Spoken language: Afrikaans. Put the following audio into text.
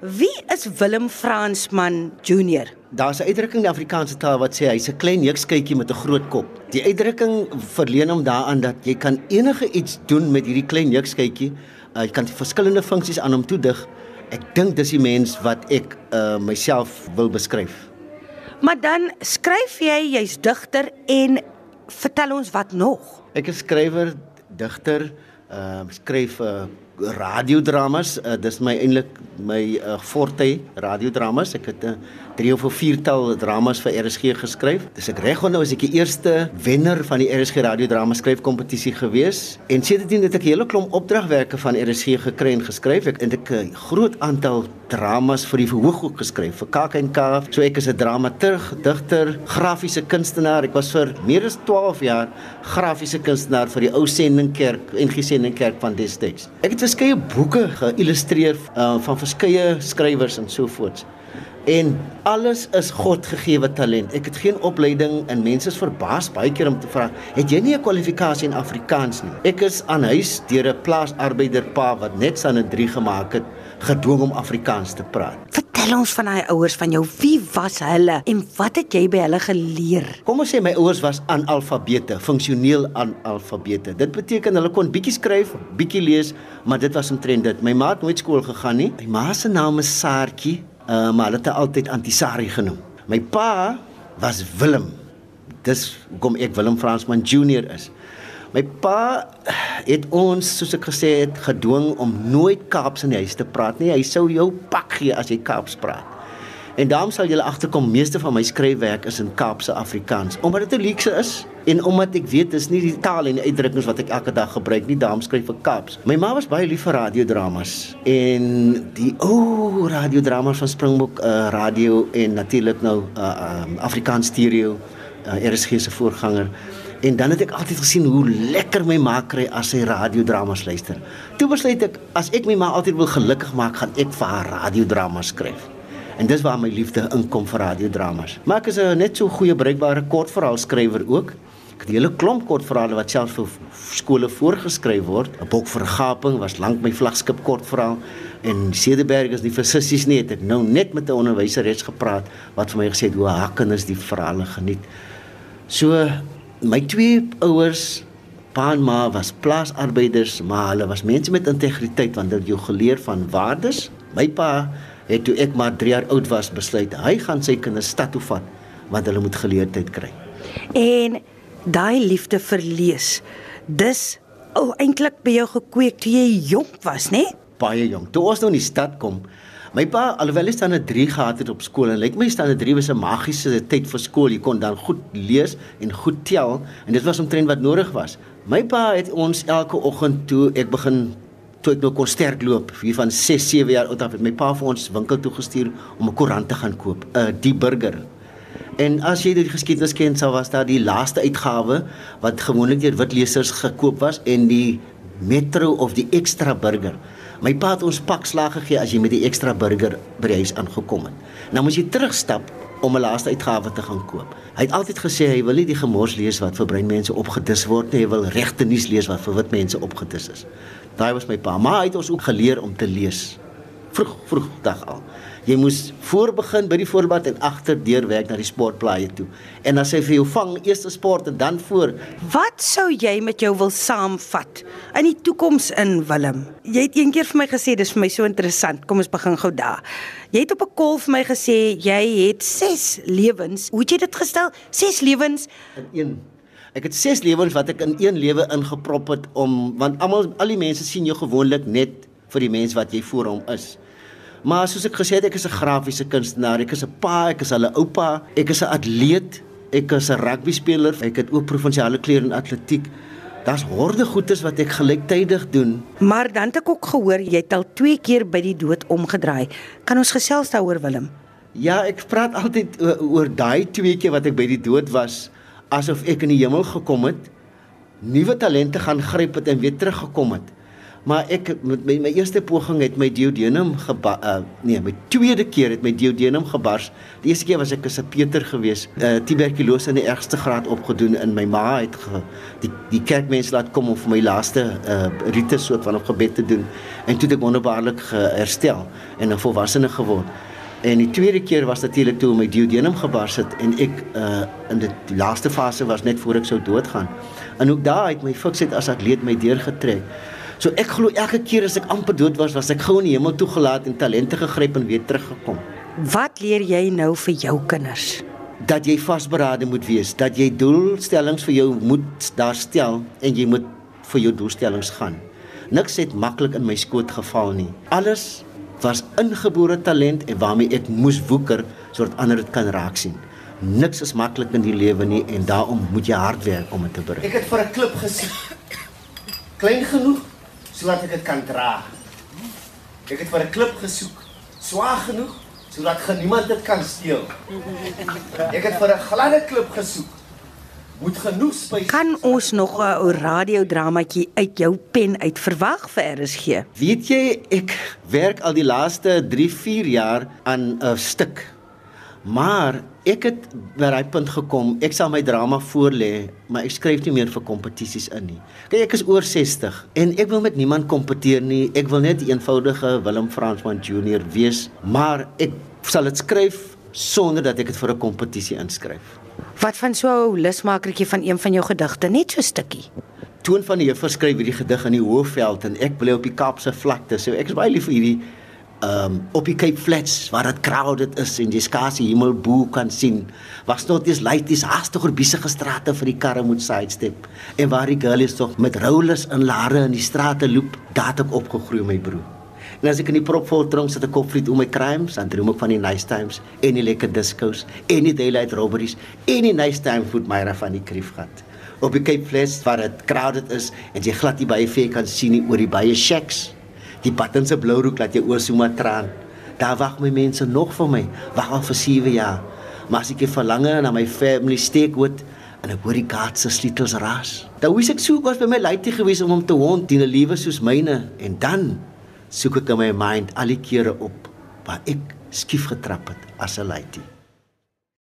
Wie is Willem Fransman Junior? Daar's 'n uitdrukking in die Afrikaanse taal wat sê hy's 'n klein neukskytjie met 'n groot kop. Die uitdrukking verleen hom daaraan dat jy kan enige iets doen met hierdie klein neukskytjie. Uh, jy kan verskillende funksies aan hom toedig. Ek dink dis die mens wat ek uh, myself wil beskryf. Maar dan skryf jy, jy's digter en vertel ons wat nog? Ek is skrywer, digter, uh skryf uh radiodramas. Uh, dis my eintlik my uh, forte radiodramas. Ek het 'n uh, drie of vier tal dramas vir RSG geskryf. Dis ek reg onthou as ek die eerste wenner van die RSG radiodrama skryfkompetisie gewees en sedertdien het ek 'n hele klomp opdragwerke van RSG gekry en geskryf. Ek het 'n groot aantal dramas vir die verhoog ook geskryf vir KAK&K. So ek is 'n dramaturg, digter, grafiese kunstenaar. Ek was vir meer as 12 jaar grafiese kunstenaar vir die ou sendingkerk, NG Sendingkerk van destyds. Ek het verskeie boeke geïllustreer uh, van verskeie skrywers en so voorts. En alles is God gegeewe talent. Ek het geen opleiding en mense is verbaas baie keer om te vra, "Het jy nie 'n kwalifikasie in Afrikaans nie?" Ek is aan huis deur 'n plaasarbeider pa wat net staan en 3 gemaak het, gedwing om Afrikaans te praat. Vertel ons van daai ouers van jou. Wie was hulle en wat het jy by hulle geleer? Kom ons sê my ouers was analfabete, funksioneel analfabete. Dit beteken hulle kon bietjie skryf, bietjie lees, maar dit was omtrent dit. My ma het nooit skool gegaan nie. My ma se naam is Saartjie uh, maar hulle het altyd Antisari genoem. My pa was Willem. Dis hoekom ek Willem Fransman Junior is. My pa het ons soos ek gesê het gedwing om nooit Kaaps in die huis te praat nie. Hy sou jou pak gee as jy Kaaps praat. En daarom sal julle agterkom meeste van my skryfwerk is in Kaapse Afrikaans omdat dit 'n luukse is en omdat ek weet dis nie die taal en die uitdrukkings wat ek elke dag gebruik nie, daarom skryf ek Kaaps. My ma was baie lief vir radiodramas en die o oh, radiodramas van Springbok uh, radio en natuurlik nou uh, um, Afrikaans stereo uh, RSG se voorganger. En dan het ek altyd gesien hoe lekker my ma kry as sy radiodramas luister. Toe besluit ek as ek my ma altyd wil gelukkig maak, gaan ek vir haar radiodramas skryf. En dis waar my liefde inkom vir radiodramas. Maar ek is 'n net so goeie bruikbare kortverhaalskrywer ook. Ek het 'n hele klomp kortverhale wat selfs vir skole voorgeskryf word. 'n Bok vir gaping was lank my vlaggenskap kortverhaal en Cederberg is nie vir sissies nie. Het ek nou net met 'n onderwyseres gepraat wat vir my gesê het hoe haar kinders die verhale geniet. So my twee ouers Pa en ma was plaasarbeiders, maar hulle was mense met integriteit want hulle het jou geleer van waardes. My pa het toe ek maar 3 jaar oud was besluit hy gaan sy kinders stad toe vat want hulle moet geleerdheid kry. En daai liefde vir lees. Dis ou oh, eintlik by jou gekweek toe jy jonk was, né? Baie jonk. Toe ons nou in die stad kom, my pa alhoewel hy 'n 3 gehad het op skool en lyk my staan 'n 3 was 'n magiese tyd vir skool. Jy kon dan goed lees en goed tel en dit was omtrent wat nodig was. My pa het ons elke oggend toe ek begin toe ek nou kon sterk loop hier van 6 7 jaar oud af het my pa vir ons winkel toe gestuur om 'n koerant te gaan koop 'n uh, die burger en as jy die geskiedenis ken sou was daar die laaste uitgawe wat gewoonlik deur wit lesers gekoop was en die metro of die ekstra burger my pa het ons pak slag gegee as jy met die ekstra burger by die huis aangekom het nou moet jy terugstap om 'n laaste uitgawe te gaan koop. Hy het altyd gesê hy wil nie die gemors lees wat vir brein mense opgedis word nie, hy wil regte nuus lees wat vir wit mense opgedis is. Daai was my pa. Maar hy het ons ook geleer om te lees. Vroeg vroeg dag al. Jy moes voor begin by die voorblad en agter deur werk na die sportblaaie toe. En as hy vir jou vang, eers die sport en dan voor. Wat sou jy met jou wil saamvat in die toekoms in Willem? Jy het eendag vir my gesê dis vir my so interessant. Kom ons begin gou daar. Jy het op 'n kol vir my gesê jy het 6 lewens. Hoe het jy dit gestel? 6 lewens in een Ek het 6 lewens wat ek in een lewe ingeprop het om want almal al die mense sien jou gewoonlik net vir die mens wat jy voor hom is. Maar soos ek gesê het, ek is 'n grafiese kunstenaar, ek is 'n pa, ek is 'n oupa, ek is 'n atleet, ek is 'n rugby speler, ek het ook provinsiale kleur in atletiek. Daar's horde goedes wat ek gelyktydig doen. Maar dan het ek ook gehoor jy het al 2 keer by die dood omgedraai. Kan ons gesels daaroor Willem? Ja, ek praat altyd oor, oor daai twee keer wat ek by die dood was asof ek in die hemel gekom het, nuwe talente gaan gryp het en weer teruggekom het. Maar ek met my, my eerste poging het my duodenum geba uh, nee, my tweede keer het my duodenum gebars. Die eerste keer was ek as 'n Peter gewees, uh, tuberkulose in die ergste graad opgedoen in my ma het ge, die die kerkmense laat kom om vir my laaste uh, rite soort van op gebed te doen en toe het ek wonderbaarlik herstel en 'n volwassene geword. En die tweede keer was natuurlik toe my duodenum gebars het en ek uh in die, laaste fase was net voor ek sou doodgaan. En ook daar het my fiksheid as atleet my deurgetrek. So ek glo elke keer as ek amper dood was, was ek gou in die hemel toegelaat en talente gegryp en weer teruggekom. Wat leer jy nou vir jou kinders? Dat jy vasberade moet wees, dat jy doelstellings vir jou moet daar stel en jy moet vir jou doelstellings gaan. Niks het maklik in my skoot geval nie. Alles was ingebore talent en waarmee ek moes woeker sodat ander dit kan raak sien. Niks is maklik in die lewe nie en daarom moet jy hard werk om dit te bereik. Ek het vir 'n klip gesit. Klein genoeg sodat ek dit kan dra. Ek het vir 'n klip gesoek, swaar genoeg sodat niemand dit kan steel. Ek het vir 'n gladde klip gesoek moet genoeg spys. Kan ons nog 'n ou radiodramatjie uit jou pen uit verwag vir RSG? Weet jy, ek werk al die laaste 3, 4 jaar aan 'n stuk. Maar ek het by daai punt gekom, ek sal my drama voorlê, maar ek skryf nie meer vir kompetisies in nie. Kyk, ek is oor 60 en ek wil met niemand kompeteer nie. Ek wil net 'n eenvoudige Willem Fransman Junior wees, maar ek sal dit skryf sonder dat ek dit vir 'n kompetisie inskryf. Wat van so 'n lusmakertjie van een van jou gedigte, net so stukkie. Toon van die Heer skryf hierdie gedig in die Hoëveld en ek bly op die Kaapse vlakte. So ek is baie lief vir hierdie um, op die Cape Flats waar dit crowded is en jy skaars die hemel bo kan sien. Waar stort is light is haastiger besige strate vir die karre moet sidestep en waar die girlies tog met rollers in lare in die strate loop. Daar het ek opgegroei my broer. En as ek in die propvol tronk sit 'n kopvriet om my crimes, dan droom ek van die nice times en die lekker discos en die daylight robberies en die nice time food myra van die kriefgat. Op die Cape Flats waar dit crowded is en jy glad nie baie ver kan sien nie oor die baie shacks. Die pattense blou rook laat jou oor so maar traan. Daar wag my mense nog vir my, wag al vir 7 jaar. Maar as ek verlange na my family steekwood en ek hoor die kaats se sleutels ras. Dan wys ek so kos by my laaitjie gewees om hom te hond, die liewe soos myne en dan soek ek in my mind al die kere op waar ek skief getrap het as 'n lady.